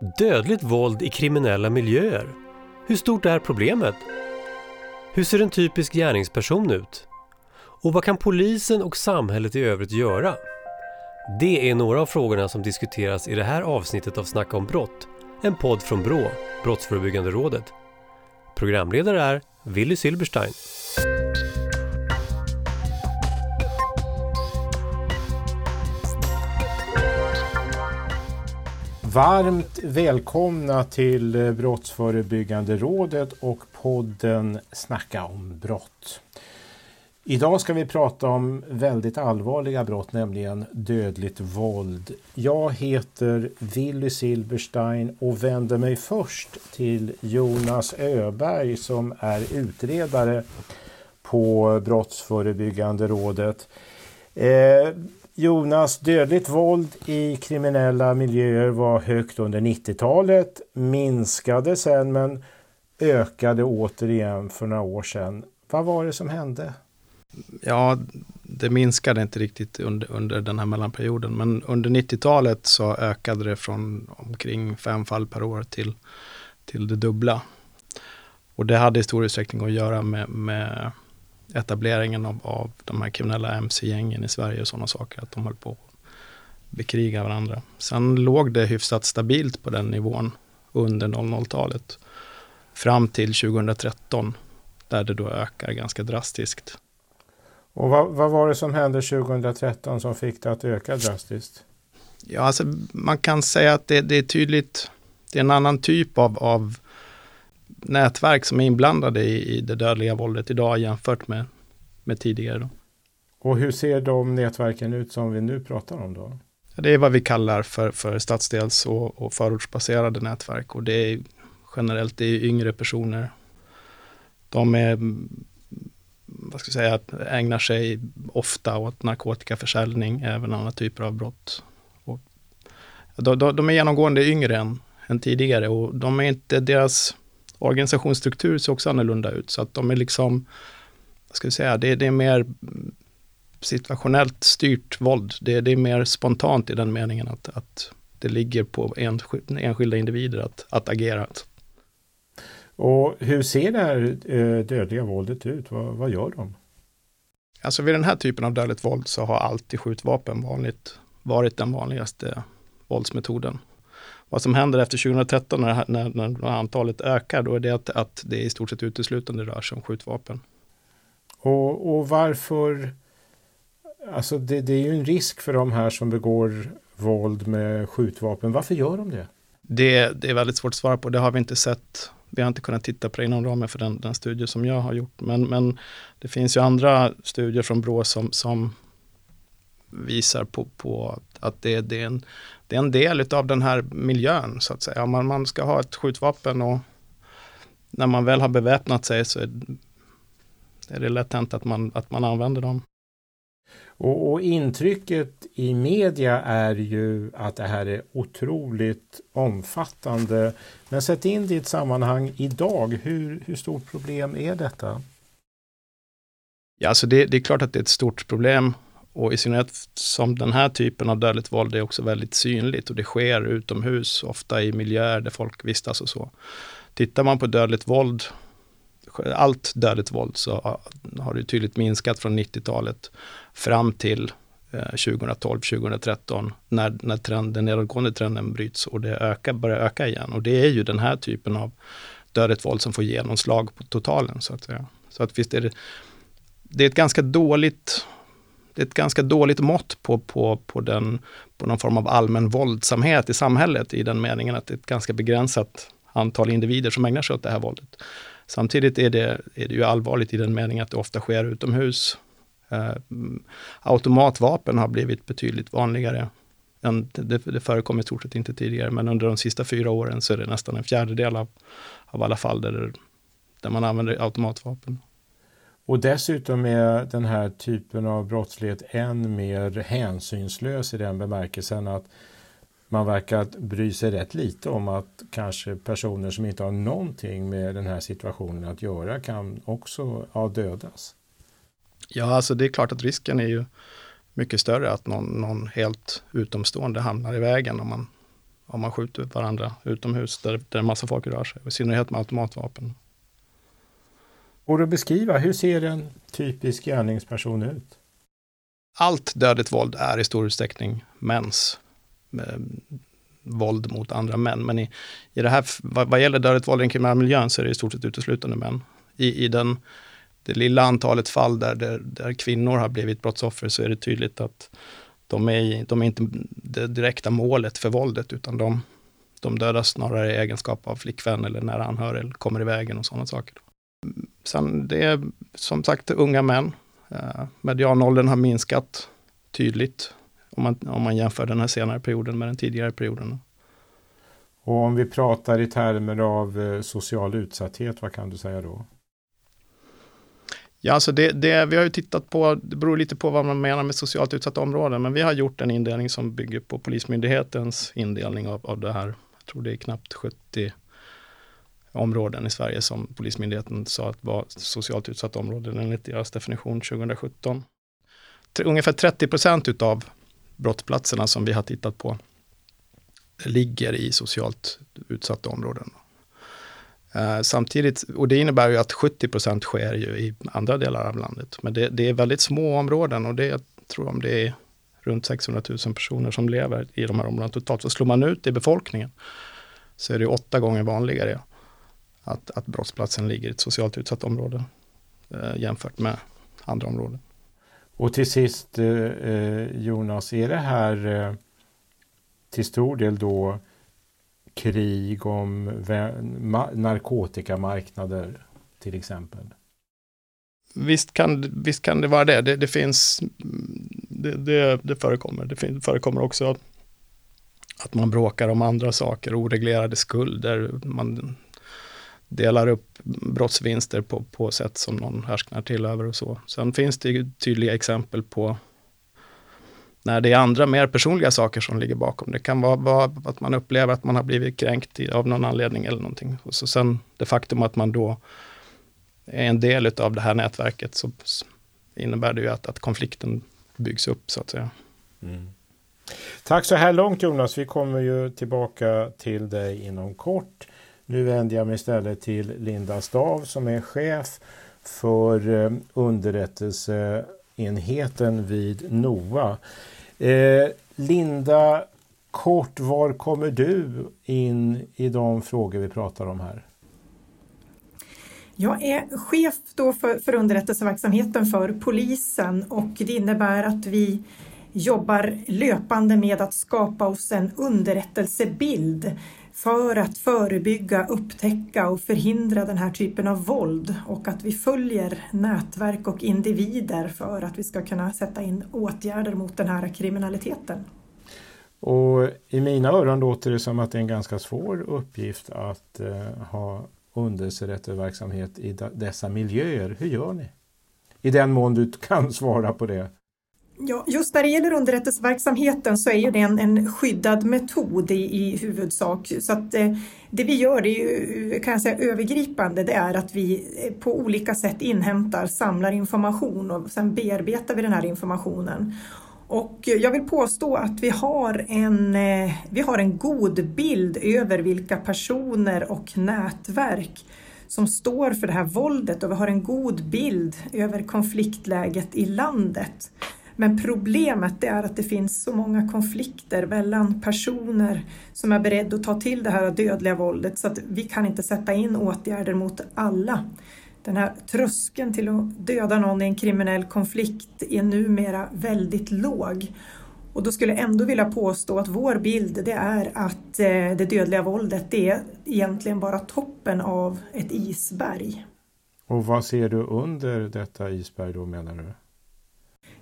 Dödligt våld i kriminella miljöer. Hur stort är problemet? Hur ser en typisk gärningsperson ut? Och vad kan polisen och samhället i övrigt göra? Det är några av frågorna som diskuteras i det här avsnittet av Snacka om brott, en podd från BRÅ, Brottsförebyggande rådet. Programledare är Willy Silberstein. Varmt välkomna till eh, Brottsförebyggande rådet och podden Snacka om brott. Idag ska vi prata om väldigt allvarliga brott, nämligen dödligt våld. Jag heter Willy Silberstein och vänder mig först till Jonas Öberg som är utredare på Brottsförebyggande rådet. Eh, Jonas, dödligt våld i kriminella miljöer var högt under 90-talet, minskade sen men ökade återigen för några år sedan. Vad var det som hände? Ja, det minskade inte riktigt under, under den här mellanperioden, men under 90-talet så ökade det från omkring fem fall per år till, till det dubbla. Och det hade i stor utsträckning att göra med, med etableringen av, av de här kriminella mc-gängen i Sverige och sådana saker, att de höll på att bekriga varandra. Sen låg det hyfsat stabilt på den nivån under 00-talet fram till 2013 där det då ökar ganska drastiskt. Och vad, vad, var det som hände 2013 som fick det att öka drastiskt? Ja, alltså man kan säga att det, det är tydligt, det är en annan typ av, av nätverk som är inblandade i, i det dödliga våldet idag jämfört med, med tidigare. Då. Och hur ser de nätverken ut som vi nu pratar om då? Det är vad vi kallar för, för stadsdels och, och förortsbaserade nätverk och det är generellt det är yngre personer. De är, vad ska jag säga, ägnar sig ofta åt narkotikaförsäljning, även andra typer av brott. Och de, de, de är genomgående yngre än, än tidigare och de är inte, deras organisationsstruktur ser också annorlunda ut. Så att de är liksom, vad ska vi säga, det, det är mer situationellt styrt våld. Det, det, är mer spontant i den meningen att, att det ligger på enskilda individer att, att agera. Och hur ser det här eh, dödliga våldet ut? Vad, vad gör de? Alltså vid den här typen av dödligt våld så har alltid skjutvapen vanligt varit den vanligaste våldsmetoden. Vad som händer efter 2013 när, när, när antalet ökar, då är det att, att det i stort sett uteslutande rör sig om skjutvapen. Och, och varför, alltså det, det, är ju en risk för de här som begår våld med skjutvapen. Varför gör de det? Det, det är väldigt svårt att svara på, det har vi inte sett. Vi har inte kunnat titta på det inom ramen för den, den studie som jag har gjort. Men, men det finns ju andra studier från Brå som, som visar på, på att det, det, är en, det är en del av den här miljön så att säga. Man, man ska ha ett skjutvapen och när man väl har beväpnat sig så är, det lätt hänt att man, att man använder dem. Och, och, intrycket i media är ju att det här är otroligt omfattande. Men sätt in det i ett sammanhang idag. Hur, hur stort problem är detta? Ja, alltså det, det är klart att det är ett stort problem och i synnerhet som den här typen av dödligt våld är också väldigt synligt och det sker utomhus, ofta i miljöer där folk vistas och så. Tittar man på dödligt våld, allt dödligt våld, så har det tydligt minskat från 90-talet fram till eh, 2012-2013 när, när trend, den nedåtgående trenden bryts och det ökar, börjar öka igen. Och det är ju den här typen av dödligt våld som får genomslag på totalen så att säga. Så att visst är det, det är ett ganska dåligt ett ganska dåligt mått på, på, på, den, på någon form av allmän våldsamhet i samhället i den meningen att det är ett ganska begränsat antal individer som ägnar sig åt det här våldet. Samtidigt är det, är det ju allvarligt i den meningen att det ofta sker utomhus. Eh, automatvapen har blivit betydligt vanligare. Än, det, det förekom i stort sett inte tidigare, men under de sista fyra åren så är det nästan en fjärdedel av, av alla fall där, där man använder automatvapen. Och dessutom är den här typen av brottslighet än mer hänsynslös i den bemärkelsen att man verkar bry sig rätt lite om att kanske personer som inte har någonting med den här situationen att göra kan också ja, dödas. Ja, alltså det är klart att risken är ju mycket större att någon, någon helt utomstående hamnar i vägen om man, om man skjuter varandra utomhus där, där en massa folk rör sig, i synnerhet med automatvapen. Går det att beskriva, hur ser en typisk gärningsperson ut? Allt dödligt våld är i stor utsträckning mäns eh, våld mot andra män. Men i, i det här, vad, vad gäller dödligt våld i den kriminella miljön så är det i stort sett uteslutande män. I, i den, det lilla antalet fall där, där, där kvinnor har blivit brottsoffer så är det tydligt att de är, de är inte det direkta målet för våldet utan de, de dödas snarare i egenskap av flickvän eller nära anhörig eller kommer i vägen och sådana saker. Sen det är som sagt unga män. Eh, medianåldern har minskat tydligt om man, om man jämför den här senare perioden med den tidigare perioden. Och om vi pratar i termer av eh, social utsatthet, vad kan du säga då? Ja, alltså det, det, vi har ju tittat på, det beror lite på vad man menar med socialt utsatta områden, men vi har gjort en indelning som bygger på Polismyndighetens indelning av, av det här. Jag tror det är knappt 70 områden i Sverige som Polismyndigheten sa att var socialt utsatta områden enligt deras definition 2017. Ungefär 30 procent utav brottsplatserna som vi har tittat på ligger i socialt utsatta områden. Eh, samtidigt, och det innebär ju att 70 procent sker ju i andra delar av landet. Men det, det, är väldigt små områden och det jag tror om det är runt 600 000 personer som lever i de här områdena totalt. Så slår man ut i befolkningen så är det åtta gånger vanligare att, att brottsplatsen ligger i ett socialt utsatt område uh, jämfört med andra områden. Och till sist uh, Jonas, är det här till stor del då krig om narkotikamarknader till exempel? Visst kan, visst kan det vara det. Det, det finns, det, det, det, förekommer. Det förekommer också att man bråkar om andra saker, oreglerade skulder, man delar upp brottsvinster på, på sätt som någon härsknar till över och så. Sen finns det tydliga exempel på när det är andra mer personliga saker som ligger bakom. Det kan vara, vara att man upplever att man har blivit kränkt av någon anledning eller någonting. Och så sen det faktum att man då är en del av det här nätverket så innebär det ju att, att konflikten byggs upp så att säga. Mm. Tack så här långt Jonas. Vi kommer ju tillbaka till dig inom kort. Nu vänder jag mig istället till Linda Stav som är chef för eh, underrättelseenheten vid NOA. Eh, Linda, kort, var kommer du in i de frågor vi pratar om här? Jag är chef då för, för underrättelseverksamheten för polisen och det innebär att vi jobbar löpande med att skapa oss en underrättelsebild för att förebygga, upptäcka och förhindra den här typen av våld och att vi följer nätverk och individer för att vi ska kunna sätta in åtgärder mot den här kriminaliteten. Och I mina öron låter det som att det är en ganska svår uppgift att eh, ha underrättelseverksamhet i dessa miljöer. Hur gör ni? I den mån du kan svara på det. Ja, just när det gäller underrättelseverksamheten så är ju det en, en skyddad metod i, i huvudsak. Så att eh, det vi gör, det är ju, kan jag säga övergripande, det är att vi eh, på olika sätt inhämtar, samlar information och sen bearbetar vi den här informationen. Och jag vill påstå att vi har en, eh, vi har en god bild över vilka personer och nätverk som står för det här våldet och vi har en god bild över konfliktläget i landet. Men problemet är att det finns så många konflikter mellan personer som är beredda att ta till det här dödliga våldet så att vi kan inte sätta in åtgärder mot alla. Den här tröskeln till att döda någon i en kriminell konflikt är numera väldigt låg. Och då skulle jag ändå vilja påstå att vår bild det är att eh, det dödliga våldet det är egentligen bara toppen av ett isberg. Och vad ser du under detta isberg då menar du?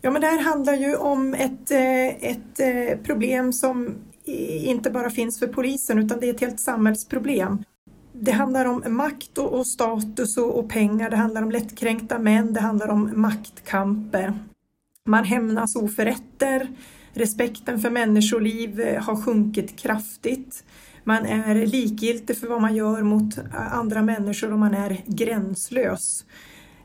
Ja, men det här handlar ju om ett, eh, ett eh, problem som inte bara finns för polisen utan det är ett helt samhällsproblem. Det handlar om makt och, status och, och pengar, det handlar om lättkränkta män, det handlar om maktkamper. Man hämnas oförrätter, respekten för människoliv eh, har sjunkit kraftigt. Man är likgiltig för vad man gör mot andra människor och man är gränslös.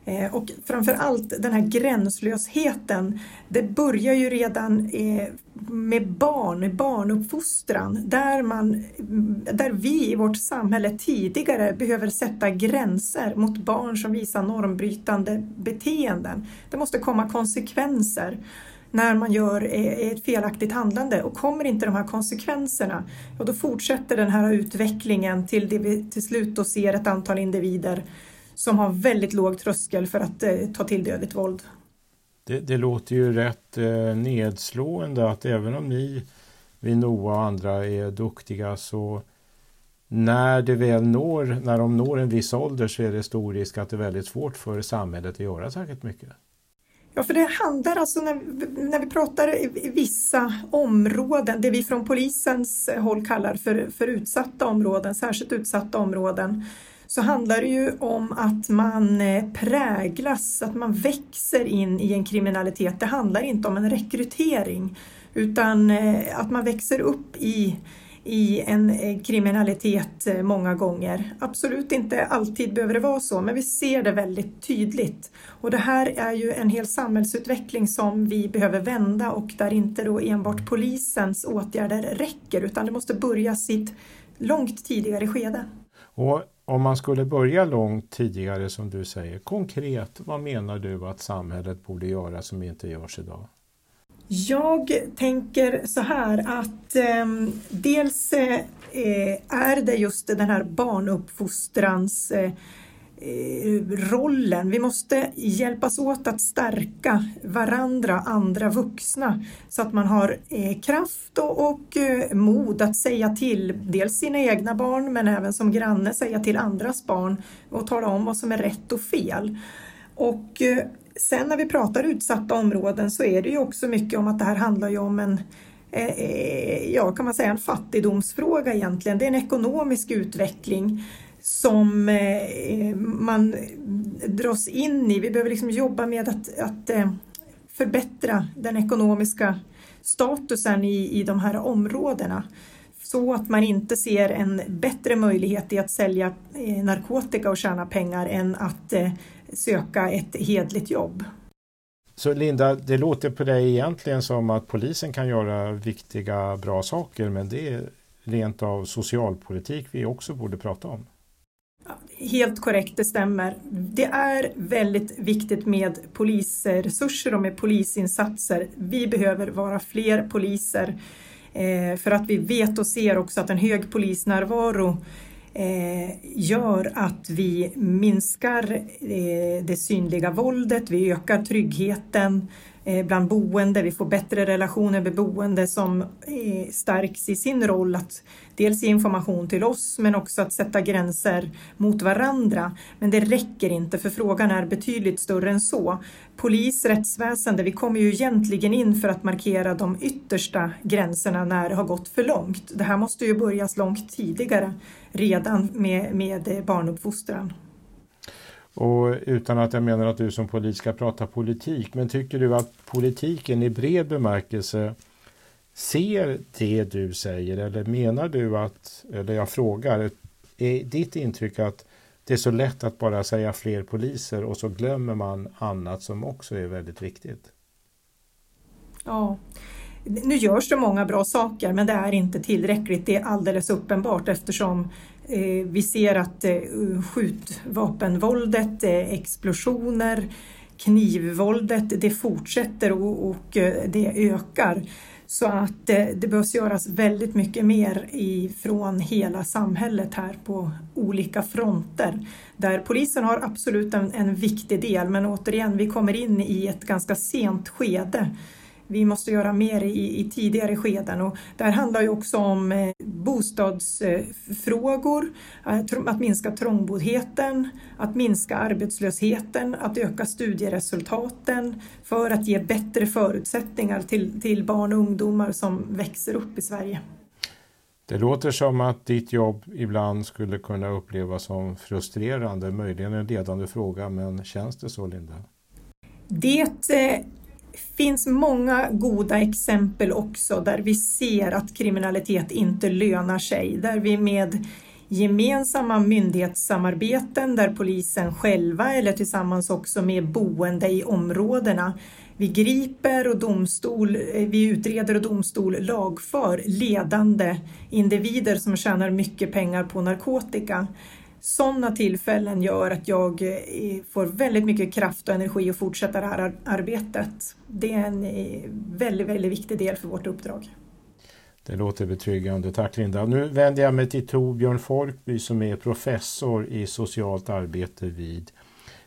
Eh, och framför allt den här gränslösheten, det börjar ju redan eh, med barn, barnuppfostran, där, man, där vi i vårt samhälle tidigare behöver sätta gränser mot barn som visar normbrytande beteenden. Det måste komma konsekvenser när man gör eh, ett felaktigt handlande och kommer inte de här konsekvenserna, och då fortsätter den här utvecklingen till det vi till slut då ser ett antal individer som har väldigt låg tröskel för att eh, ta till dödligt våld. Det, det låter ju rätt eh, nedslående att även om ni, vi Noa och andra är duktiga så när det väl når, när de når en viss ålder så är det stor risk att det är väldigt svårt för samhället att göra särskilt mycket. Ja, för det handlar alltså när, när vi pratar i vissa områden, det vi från polisens håll kallar för, för utsatta områden, särskilt utsatta områden, så handlar det ju om att man eh, präglas, att man växer in i en kriminalitet. Det handlar inte om en rekrytering utan eh, att man växer upp i, i en eh, kriminalitet många gånger. Absolut inte alltid behöver det vara så, men vi ser det väldigt tydligt. Och det här är ju en hel samhällsutveckling som vi behöver vända och där inte då enbart polisens åtgärder räcker utan det måste börja sitt långt tidigare skede. Och om man skulle börja långt tidigare som du säger, konkret, vad menar du att samhället borde göra som inte görs idag? Jag tänker så här att eh, dels eh, är det just den här barnuppfostrans eh, Eh, rollen. Vi måste hjälpas åt att stärka varandra, andra vuxna, så att man har eh, kraft och, och eh, mod att säga till dels sina egna barn men även som granne säga till andras barn och tala om vad som är rätt och fel. Och sen när vi pratar utsatta områden så är det ju också mycket om att det här handlar ju om en ja, kan man säga en fattigdomsfråga egentligen. Det är en ekonomisk utveckling som eh, man dras in i. Vi behöver liksom jobba med att, att eh, förbättra den ekonomiska statusen i, i de här områdena så att man inte ser en bättre möjlighet i att sälja eh, narkotika och tjäna pengar än att söka ett hedligt jobb. Så Linda, det låter på dig egentligen som att polisen kan göra viktiga, bra saker men det är rent av socialpolitik vi också borde prata om. Helt korrekt, det stämmer. Det är väldigt viktigt med polisresurser och med polisinsatser. Vi behöver vara fler poliser eh, för att vi vet och ser också att en hög polisnärvaro eh, gör att vi minskar eh, det synliga våldet, vi ökar tryggheten bland boende, vi får bättre relationer med boende som stärks i sin roll att dels ge information till oss men också att sätta gränser mot varandra. Men det räcker inte för frågan är betydligt större än så. Polis, rättsväsende, vi kommer ju egentligen in för att markera de yttersta gränserna när det har gått för långt. Det här måste ju börjas långt tidigare, redan med, med barnuppfostran. Och utan att jag menar att du som polis ska prata politik, men tycker du att politiken i bred bemärkelse ser det du säger eller menar du att, eller jag frågar, är ditt intryck att det är så lätt att bara säga fler poliser och så glömmer man annat som också är väldigt viktigt? Ja, nu görs det många bra saker men det är inte tillräckligt. Det är alldeles uppenbart eftersom eh, vi ser att eh, skjutvapenvåldet, eh, explosioner, knivvåldet, det fortsätter och, det ökar. Så att eh, det, behövs göras väldigt mycket mer ifrån hela samhället här på olika fronter. Där polisen har absolut en, en viktig del men återigen, vi kommer in i ett ganska sent skede vi måste göra mer i, i tidigare skeden och det här handlar ju också om eh, bostadsfrågor, att, att minska trångboddheten, att minska arbetslösheten, att öka studieresultaten för att ge bättre förutsättningar till, till barn och ungdomar som växer upp i Sverige. Det låter som att ditt jobb ibland skulle kunna upplevas som frustrerande, möjligen en ledande fråga, men känns det så Linda? Det eh, finns många goda exempel också där vi ser att kriminalitet inte lönar sig, där vi med gemensamma myndighetssamarbeten där polisen själva eller tillsammans också med boende i områdena vi griper och domstol, eh, vi utreder och domstol lagför ledande individer som tjänar mycket pengar på narkotika. Sådana tillfällen gör att jag eh, får väldigt mycket kraft och energi att fortsätta det här arbetet. Det är en eh, väldigt, väldigt viktig del för vårt uppdrag. Det låter betryggande. Tack Linda. Nu vänder jag mig till Torbjörn Folkby som är professor i socialt arbete vid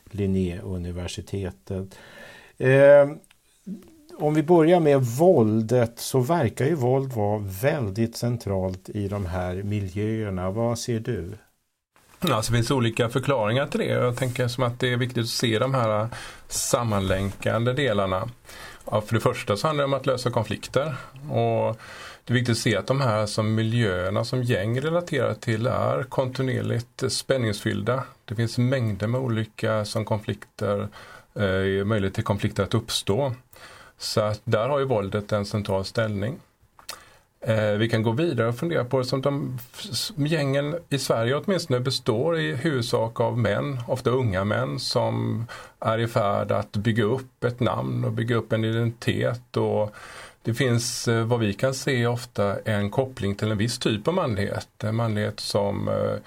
Linnéuniversitetet. Eh, om vi börjar med våldet så verkar ju våld vara väldigt centralt i de här miljöerna. Vad ser du? Alltså, det finns olika förklaringar till det. Jag tänker som att det är viktigt att se de här äh, sammanlänkande delarna. Ja, för det första så handlar det om att lösa konflikter. Och det är viktigt att se att de här som miljöerna som gäng relaterar till är kontinuerligt spänningsfyllda. Det finns mängder med olika som konflikter, eh, möjlighet till konflikter att uppstå. Så att där har ju våldet en central ställning. Eh, vi kan gå vidare och fundera på det som de gängen i Sverige åtminstone består i huvudsak av män, ofta unga män som är i färd att bygga upp ett namn och bygga upp en identitet. Och det finns eh, vad vi kan se ofta en koppling till en viss typ av manlighet. En manlighet som eh,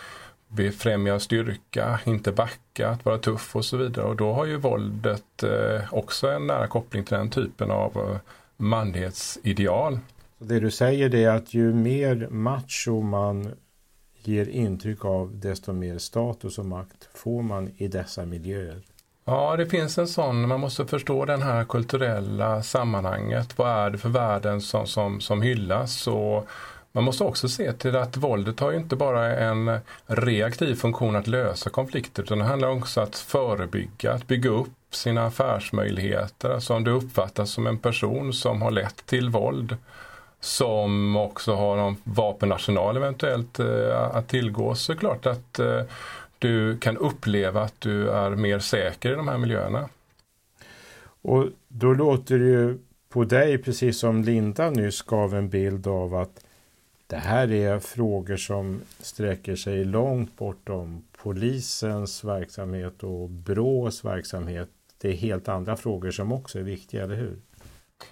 befrämjar styrka, inte backa, att vara tuff och så vidare. Och då har ju våldet eh, också en nära koppling till den typen av manlighetsideal. Så det du säger är att ju mer macho man ger intryck av desto mer status och makt får man i dessa miljöer. Ja, det finns en sån, man måste förstå den här kulturella sammanhanget. Vad är det för värden som, som, som hyllas? Och man måste också se till att våldet har ju inte bara en reaktiv funktion att lösa konflikter utan det handlar också om att förebygga, att bygga upp sina affärsmöjligheter. Alltså om du uppfattas som en person som har lett till våld som också har någon vapenarsenal eventuellt eh, att tillgå så är det klart att eh, du kan uppleva att du är mer säker i de här miljöerna. Och då låter det ju på dig, precis som Linda nyss gav en bild av att det här är frågor som sträcker sig långt bortom polisens verksamhet och BRÅs verksamhet. Det är helt andra frågor som också är viktiga, eller hur?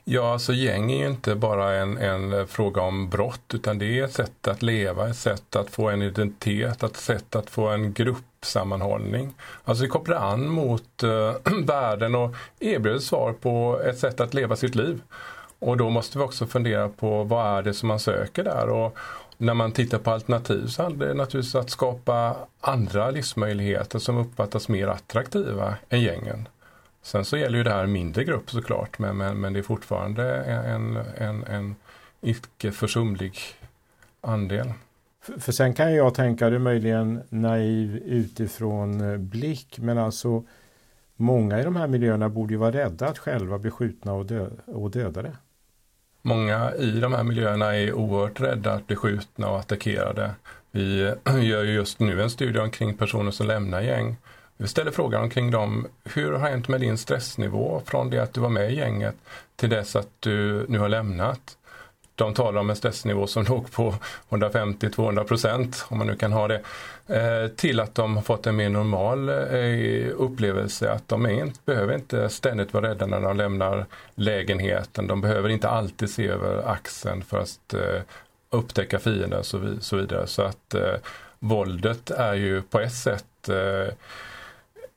Ja, alltså gäng är ju inte bara en, en eh, fråga om brott utan det är ett sätt att leva, ett sätt att få en identitet, ett sätt att få en gruppsammanhållning. Alltså det kopplar an mot äh, världen och erbjuder svar på ett sätt att leva sitt liv. Och då måste vi också fundera på vad är det som man söker där. Och när man tittar på alternativ så handlar det naturligtvis att skapa andra livsmöjligheter som uppfattas mer attraktiva än gängen. Sen så gäller ju det här mindre grupp såklart men, men, men det är fortfarande en, en, en icke försumlig andel. För, för sen kan jag tänka det möjligen naiv utifrån eh, blick men alltså många i de här miljöerna borde ju vara rädda att själva bli skjutna och, dö och dödade. Många i de här miljöerna är oerhört rädda att bli skjutna och attackerade. Vi gör ju just nu en studie omkring personer som lämnar gäng vi ställer frågan omkring dem, hur har hänt med din stressnivå från det att du var med i gänget till dess att du nu har lämnat? De talar om en stressnivå som låg på 150-200 procent, om man nu kan ha det, eh, till att de har fått en mer normal eh, upplevelse att de inte, behöver inte ständigt vara rädda när de lämnar lägenheten. De behöver inte alltid se över axeln för att eh, upptäcka fienden och så vidare. Så att våldet är ju på ett sätt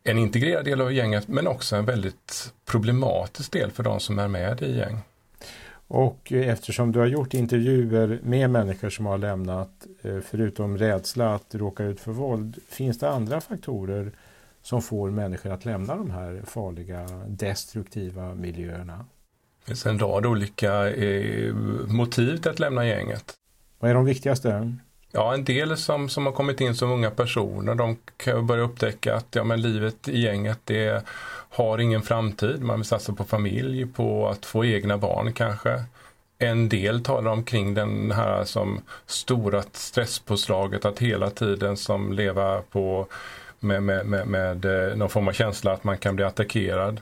en integrerad del av gänget men också en väldigt problematisk del för de som är med i gäng. Och eftersom du har gjort intervjuer med människor som har lämnat, eh, förutom rädsla att råka ut för våld, finns det andra faktorer som får människor att lämna de här farliga, destruktiva miljöerna? Det finns en rad olika eh, motiv till att lämna gänget. Vad är de viktigaste? Ja, en del som, som har kommit in som unga personer, de kan börja upptäcka att ja, men livet i gänget det har ingen framtid. Man vill satsa på familj, på att få egna barn kanske. En del talar omkring den här som stora stresspåslaget att hela tiden som leva på med, med, med, med eh, någon form av känsla att man kan bli attackerad.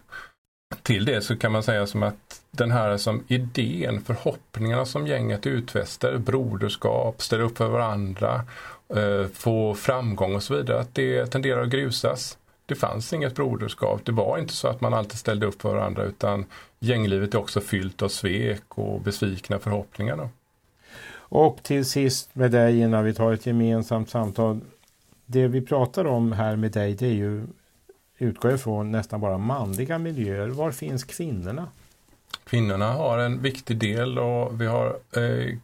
Till det så kan man säga som att den här som idén, förhoppningarna som gänget utfäster, broderskap, ställa upp för varandra, eh, få framgång och så vidare, att det tenderar att grusas. Det fanns inget broderskap. Det var inte så att man alltid ställde upp för varandra utan gänglivet är också fyllt av svek och besvikna förhoppningar. Då. Och till sist med dig innan vi tar ett gemensamt samtal. Det vi pratar om här med dig det är ju utgår ifrån nästan bara manliga miljöer. Var finns kvinnorna? Kvinnorna har en viktig del och vi har eh,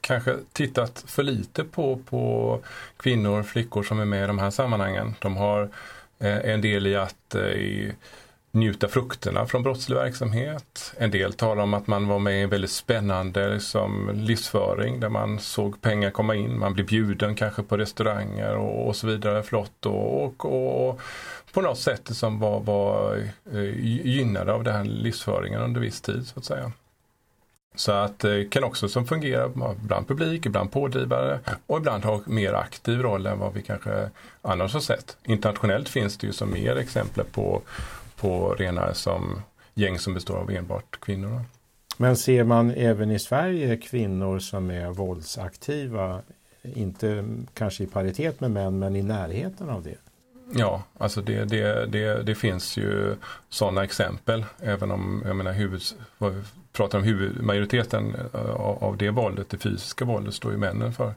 kanske tittat för lite på, på kvinnor och flickor som är med i de här sammanhangen. De har eh, en del i att eh, njuta frukterna från brottslig verksamhet. En del talar om att man var med i en väldigt spännande liksom, livsföring där man såg pengar komma in, man blev bjuden kanske på restauranger och, och så vidare flott och, och, och på något sätt som var, var eh, gynnade av den här livsföringen under viss tid så att säga. Så att det kan också som fungera bland publik, ibland pådrivare och ibland ha mer aktiv roll än vad vi kanske annars har sett. Internationellt finns det ju som mer exempel på, på rena som gäng som består av enbart kvinnor. Men ser man även i Sverige kvinnor som är våldsaktiva, inte kanske i paritet med män men i närheten av det? Ja, alltså det, det, det, det finns ju sådana exempel. Även om jag menar huvud, pratar om huvudmajoriteten eh, av det våldet, det fysiska våldet, står ju männen för.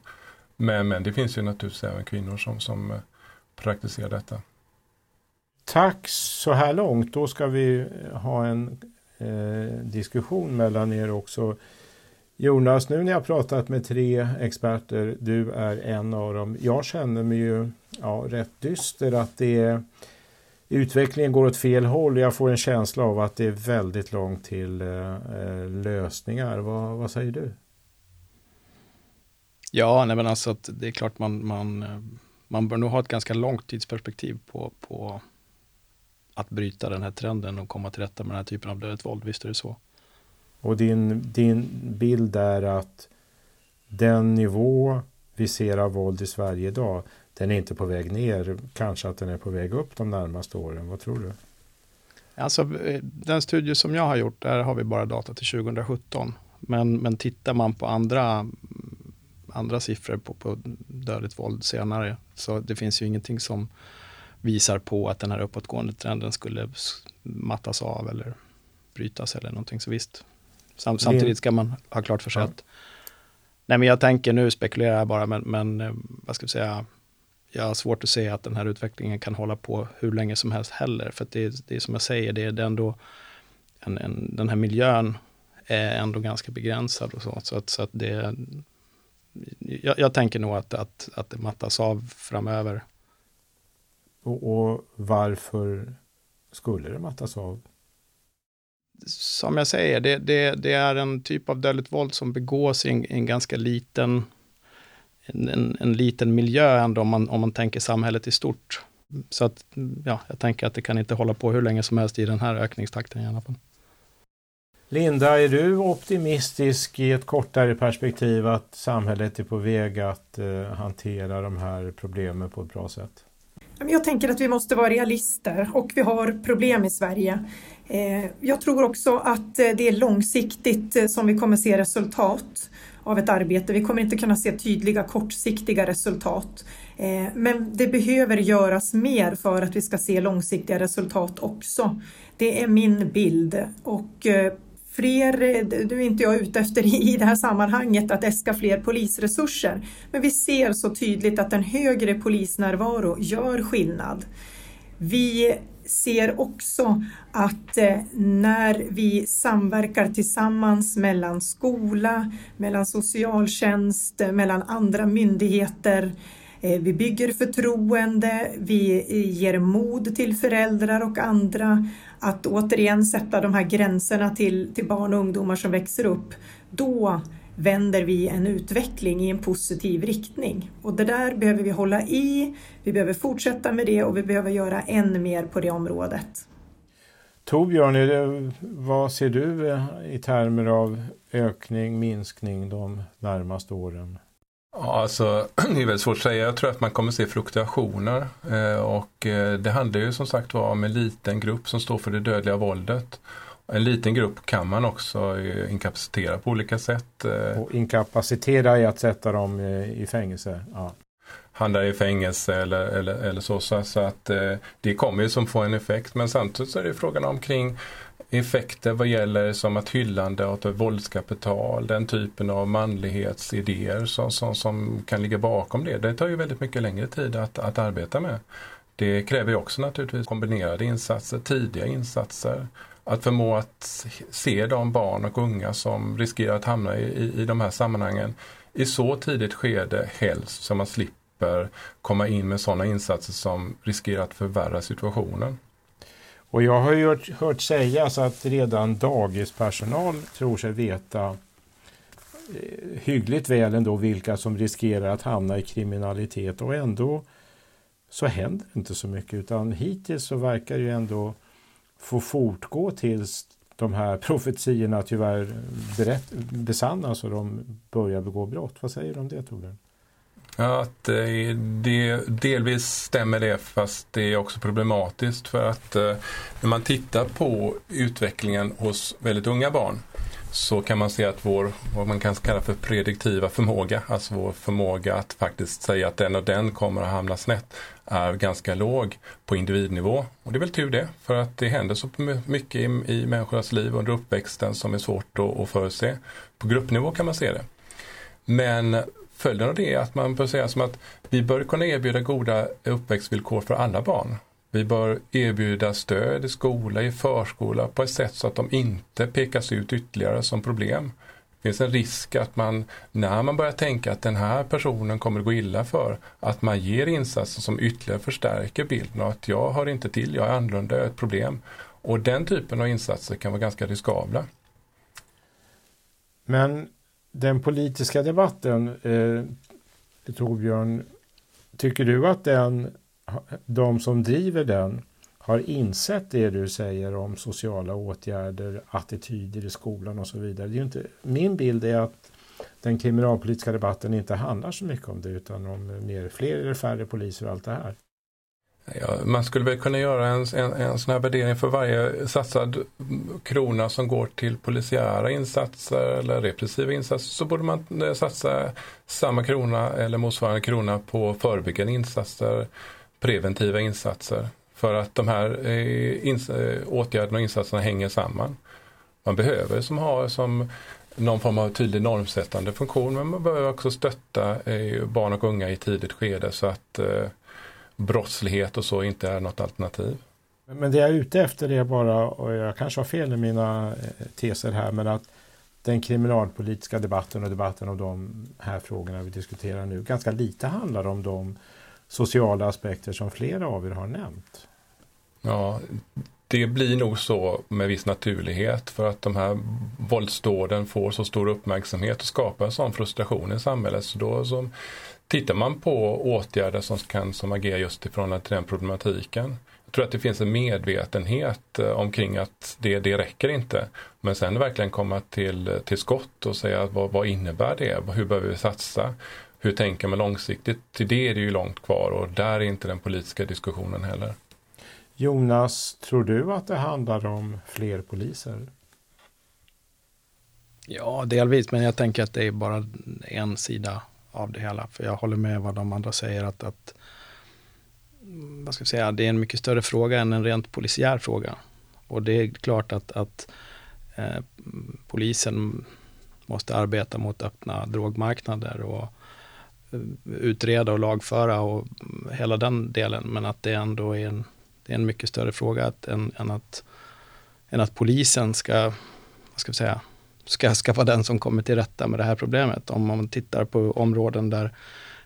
Men, men det finns ju naturligtvis även kvinnor som, som eh, praktiserar detta. Tack så här långt. Då ska vi ha en eh, diskussion mellan er också. Jonas, nu när jag pratat med tre experter, du är en av dem. Jag känner mig ju ja, rätt dyster att det är, utvecklingen går åt fel håll. Jag får en känsla av att det är väldigt långt till eh, eh lösningar. Vad, vad säger du? Ja, nej men alltså att det är klart man, man, eh, man bör nog ha ett ganska långt tidsperspektiv på, på att bryta den här trenden och komma till rätta med den här typen av dödligt våld. Visst är det så. Och din, din bild är att den nivå vi ser av våld i Sverige idag, den är inte på väg ner. Kanske att den är på väg upp de närmaste åren. Vad tror du? Alltså, eh, den studie som jag har gjort, där har vi bara data till 2017. Men, men tittar man på andra, andra siffror på, på dödligt våld senare, så det finns ju ingenting som visar på att den här uppåtgående trenden skulle mattas av eller brytas eller någonting. Så visst, Sam, samtidigt ska man ha klart för sig ja. att Nej men jag tänker nu, spekulerar jag bara, men, men eh, vad ska vi säga, jag har svårt att se att den här utvecklingen kan hålla på hur länge som helst heller. För det, det är som jag säger, det är ändå, en, en, den här miljön är ändå ganska begränsad och så. Så att, så att det, jag, jag tänker nog att, att, att det mattas av framöver. Och, och varför skulle det mattas av? Som jag säger, det, det, det, är en typ av dödligt våld som begås i en, en ganska liten, en, en, liten miljö ändå om man, om man tänker samhället i stort. Så att, ja, jag tänker att det kan inte hålla på hur länge som helst i den här ökningstakten i alla fall. Linda, är du optimistisk i ett kortare perspektiv att samhället är på väg att uh, hantera de här problemen på ett bra sätt? Jag tänker att vi måste vara realister och vi har problem i Sverige. Eh, jag tror också att eh, det är långsiktigt eh, som vi kommer se resultat av ett arbete. Vi kommer inte kunna se tydliga kortsiktiga resultat. Men det behöver göras mer för att vi ska se långsiktiga resultat också. Det är min bild och fler, nu är inte jag ute efter i det här sammanhanget att äska fler polisresurser, men vi ser så tydligt att en högre polisnärvaro gör skillnad. Vi ser också att eh, när vi samverkar tillsammans mellan skola, mellan socialtjänst, eh, mellan andra myndigheter, eh, vi bygger förtroende, vi ger mod till föräldrar och andra att återigen sätta de här gränserna till, till barn och ungdomar som växer upp. Då vänder vi en utveckling i en positiv riktning. Och det där behöver vi hålla i, vi behöver fortsätta med det och vi behöver göra än mer på det området. Torbjörn, vad ser du eh, i termer av ökning, minskning de närmaste åren? Ja, alltså, det är väldigt svårt att säga. Jag tror att man kommer se fluktuationer. Eh, och eh, det handlar ju som sagt var om en liten grupp som står för det dödliga våldet. En liten grupp kan man också eh, inkapacitera på olika sätt. Och inkapacitera är att sätta dem i fängelse? Ja hamnar i fängelse eller, eller, eller så. Så, så att eh, det kommer ju som få en effekt. Men samtidigt så är det frågan om kring effekter vad gäller som att hyllande av våldskapital, den typen av manlighetsidéer som, som, som kan ligga bakom det. Det tar ju väldigt mycket längre tid att, att arbeta med. Det kräver ju också naturligtvis kombinerade insatser, tidiga insatser. Att förmå att se de barn och unga som riskerar att hamna i, i, i de här sammanhangen i så tidigt skede helst så man slipper slipper komma in med sådana insatser som riskerar att förvärra situationen. Och jag har ju hört, hört sägas att redan dagispersonal tror sig veta eh, hyggligt väl ändå vilka som riskerar att hamna i kriminalitet och ändå så händer inte så mycket utan hittills så verkar ju ändå få fortgå tills de här profetiorna tyvärr berätt, besannas och de börjar begå brott. Vad säger du om det Torbjörn? Att eh, det, delvis stämmer det fast det är också problematiskt för att eh, när man tittar på utvecklingen hos väldigt unga barn så kan man se att vår, vad man kan kalla för prediktiva förmåga, alltså vår förmåga att faktiskt säga att den och den kommer att hamna snett, är ganska låg på individnivå. Och det är väl tur det, för att det händer så mycket i, i människornas liv under uppväxten som är svårt att, att förutse. På gruppnivå kan man se det. Men följden av det är att man bör säga som att vi bör kunna erbjuda goda uppväxtvillkor för alla barn. Vi bör erbjuda stöd i skola, i förskola på ett sätt så att de inte pekas ut ytterligare som problem. Det finns en risk att man, när man börjar tänka att den här personen kommer att gå illa för, att man ger insatser som ytterligare förstärker bilden av att jag hör inte till, jag är annorlunda, jag är ett problem. Och den typen av insatser kan vara ganska riskabla. Men den politiska debatten, eh, Torbjörn, tycker du att den, de som driver den har insett det du säger om sociala åtgärder, attityder i skolan och så vidare? Det är inte, min bild är att den kriminalpolitiska debatten inte handlar så mycket om det utan om mer, fler eller färre poliser och allt det här. Ja, man skulle väl kunna göra en, en, en sån här värdering för varje satsad krona som går till polisiära insatser eller repressiva insatser så borde man eh, satsa samma krona eller motsvarande krona på förebyggande insatser, preventiva insatser. För att de här eh, eh, åtgärderna och insatserna hänger samman. Man behöver som ha som någon form av tydlig normsättande funktion men man behöver också stötta eh, barn och unga i tidigt skede så att eh, brottslighet och så inte är något alternativ. Men det jag är ute efter är bara, och jag kanske har fel i mina teser här, men att den kriminalpolitiska debatten och debatten om de här frågorna vi diskuterar nu ganska lite handlar om de sociala aspekter som flera av er har nämnt. Ja, det blir nog så med viss naturlighet för att de här våldsdåden får så stor uppmärksamhet och skapar en sån frustration i samhället. Så då så Tittar man på åtgärder som kan som agerar just i förhållande till den problematiken. Jag tror att det finns en medvetenhet eh, omkring att det, det räcker inte. Men sen verkligen komma till, till skott och säga vad, vad innebär det? Hur behöver vi satsa? Hur tänker man långsiktigt? Till det är det ju långt kvar och där är inte den politiska diskussionen heller. Jonas, tror du att det handlar om fler poliser? Ja, delvis, men jag tänker att det är bara en sida av det hela. För jag håller med vad de andra säger att, att mm, vad ska jag säga, det är en mycket större fråga än en rent polisiär fråga. Och det är klart att, att eh, polisen måste arbeta mot öppna drogmarknader och eh, utreda och lagföra och mm, hela den delen. Men att det ändå är en, det är en mycket större fråga att, än, än, att, än att polisen ska, vad ska vi säga, ska, ska vara den som kommer till rätta med det här problemet. Om man tittar på områden där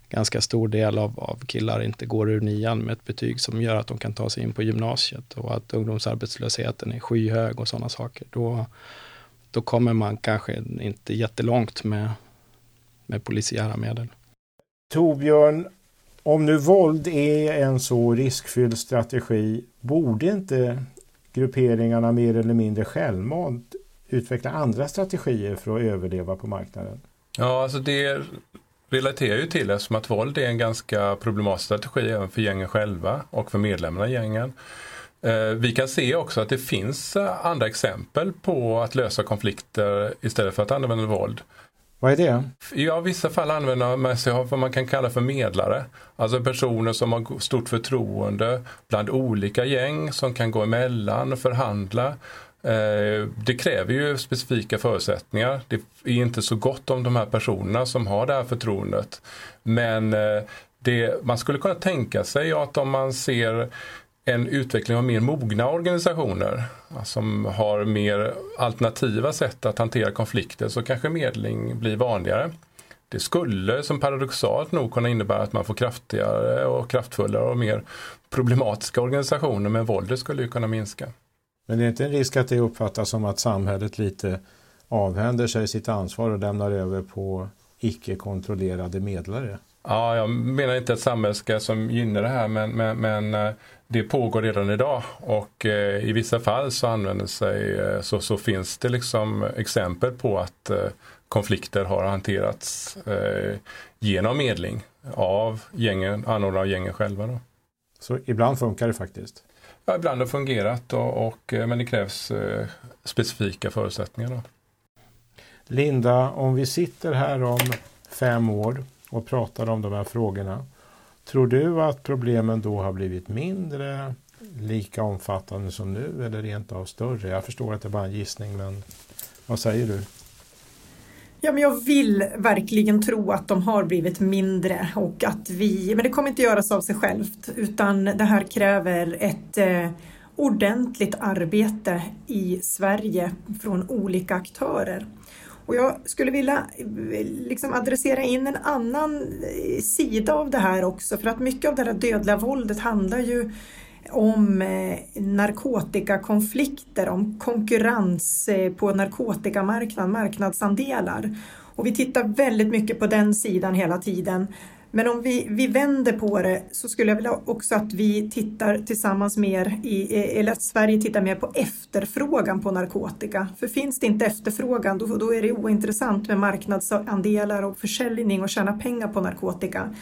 ganska stor del av, av killar inte går ur nian med ett betyg som gör att de kan ta sig in på gymnasiet och att ungdomsarbetslösheten är skyhög och sådana saker. Då, då kommer man kanske inte jättelångt med, med polisiära medel. Torbjörn, om nu våld är en så riskfylld strategi, borde inte grupperingarna mer eller mindre självmant utveckla andra strategier för att överleva på marknaden? Ja, alltså det relaterar ju till eftersom att våld är en ganska problematisk strategi även för gängen själva och för medlemmarna i gängen. Eh, vi kan se också att det finns andra exempel på att lösa konflikter istället för att använda våld. Vad är det? Ja, i vissa fall använder man sig av vad man kan kalla för medlare. Alltså personer som har stort förtroende bland olika gäng som kan gå emellan och förhandla. Eh, det kräver ju specifika förutsättningar. Det är inte så gott om de här personerna som har det här förtroendet. Men eh, det, man skulle kunna tänka sig att om man ser en utveckling av mer mogna organisationer som har mer alternativa sätt att hantera konflikter så kanske medling blir vanligare. Det skulle som paradoxalt nog kunna innebära att man får kraftigare och kraftfullare och mer problematiska organisationer men våldet skulle ju kunna minska. Men det är inte en risk att det uppfattas som att samhället lite avhänder sig sitt ansvar och lämnar över på icke kontrollerade medlare? Ja, jag menar inte att samhället ska som gynna det här men, men, men eh, det pågår redan idag och eh, i vissa fall så använder sig, eh, så, så finns det liksom exempel på att eh, konflikter har hanterats genom medling av gängen, anordnare av gängen själva. Då. Så ibland funkar det faktiskt? Ja, ibland har det fungerat och, och men det krävs specifika förutsättningar. Då. Linda, om vi sitter här om fem år och pratar om de här frågorna. Tror du att problemen då har blivit mindre, lika omfattande som nu eller rent av större? Jag förstår att det är bara en gissning, men vad säger du? Ja, men jag vill verkligen tro att de har blivit mindre och att vi, men det kommer inte göras av sig självt utan det här kräver ett eh, ordentligt arbete i Sverige från olika aktörer. Och jag skulle vilja eh, liksom adressera in en annan eh, sida av det här också för att mycket av det här dödliga våldet handlar ju om eh, narkotikakonflikter, om konkurrens på narkotikamarknaden, marknadsandelar. Och vi tittar väldigt mycket på den sidan hela tiden. Men om vi, vi vänder på det så skulle jag vilja också att vi tittar tillsammans mer i, eller att Sverige tittar mer på efterfrågan på narkotika. För finns det inte efterfrågan då, då är det ointressant med marknadsandelar och försäljning och tjäna pengar på narkotika.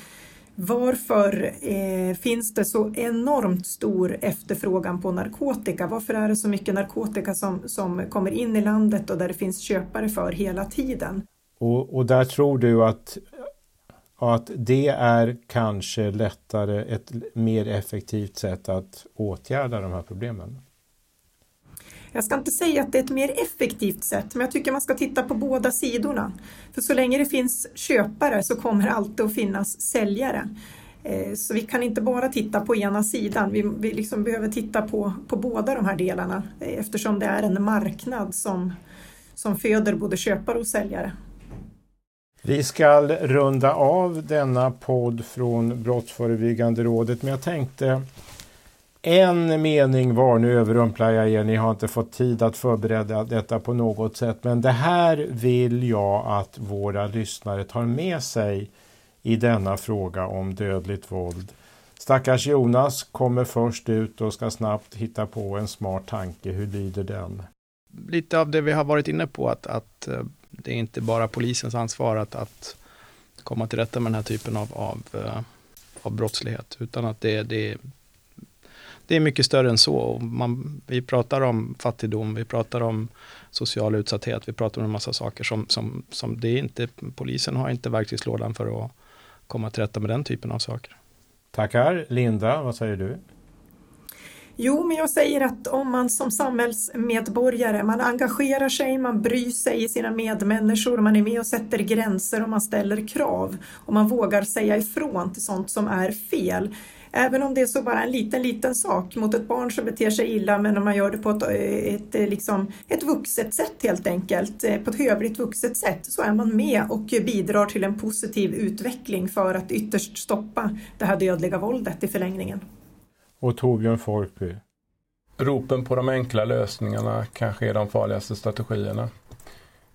Varför eh, finns det så enormt stor efterfrågan på narkotika? Varför är det så mycket narkotika som, som kommer in i landet och där det finns köpare för hela tiden? Och, och där tror du att och att det är kanske lättare, ett mer effektivt sätt att åtgärda de här problemen? Jag ska inte säga att det är ett mer effektivt sätt, men jag tycker man ska titta på båda sidorna. För så länge det finns köpare så kommer det alltid att finnas säljare. Eh, så vi kan inte bara titta på ena sidan, vi, vi liksom behöver titta på, på båda de här delarna eh, eftersom det är en marknad som, som föder både köpare och säljare. Vi ska runda av denna podd från Brottsförebyggande rådet, men jag tänkte en mening var, nu överrumplar jag er, ni har inte fått tid att förbereda detta på något sätt, men det här vill jag att våra lyssnare tar med sig i denna fråga om dödligt våld. Stackars Jonas kommer först ut och ska snabbt hitta på en smart tanke. Hur lyder den? Lite av det vi har varit inne på, att, att eh, det är inte bara polisens ansvar att, att komma till rätta med den här typen av, av, eh, av brottslighet, utan att det, det, det är mycket större än så. Man, vi pratar om fattigdom, vi pratar om social utsatthet, vi pratar om en massa saker som, som, som det är inte, polisen har inte verktygslådan för att komma till rätta med den typen av saker. Tackar. Linda, vad säger du? Jo, men jag säger att om man som samhällsmedborgare, man engagerar sig, man bryr sig i sina medmänniskor, man är med och sätter gränser och man ställer krav och man vågar säga ifrån till sånt som är fel. Även om det är så bara en liten, liten sak mot ett barn som beter sig illa, men om man gör det på ett, ett, eh, liksom, ett vuxet sätt helt enkelt, eh, på ett hövligt vuxet sätt, så är man med och bidrar till en positiv utveckling för att ytterst stoppa det här dödliga våldet i förlängningen och Torbjörn Folkby. Ropen på de enkla lösningarna kanske är de farligaste strategierna.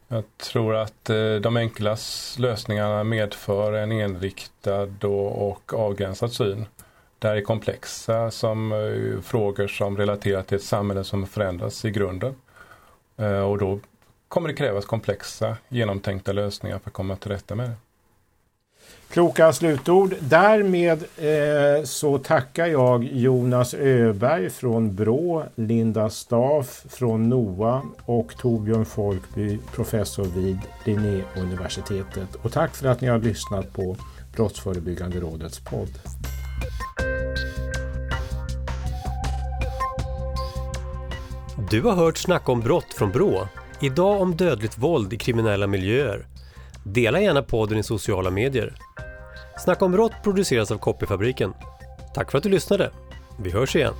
Jag tror att eh, de enkla lösningarna medför en enriktad och avgränsad syn. Det här är komplexa som eh, frågor som relaterar till ett samhälle som förändras i grunden. Eh, och då kommer det krävas komplexa genomtänkta lösningar för att komma till rätta med det. Kloka slutord. Därmed eh, så tackar jag Jonas Öberg från Brå, Linda Staff från NOA och Torbjörn Folkby, professor vid Linnéuniversitetet. Och tack för att ni har lyssnat på Brottsförebyggande rådets podd. Du har hört Snacka om brott från Brå. Idag om dödligt våld i kriminella miljöer. Dela gärna podden i sociala medier. Snacka om brott produceras av Copyfabriken. Tack för att du lyssnade. Vi hörs igen.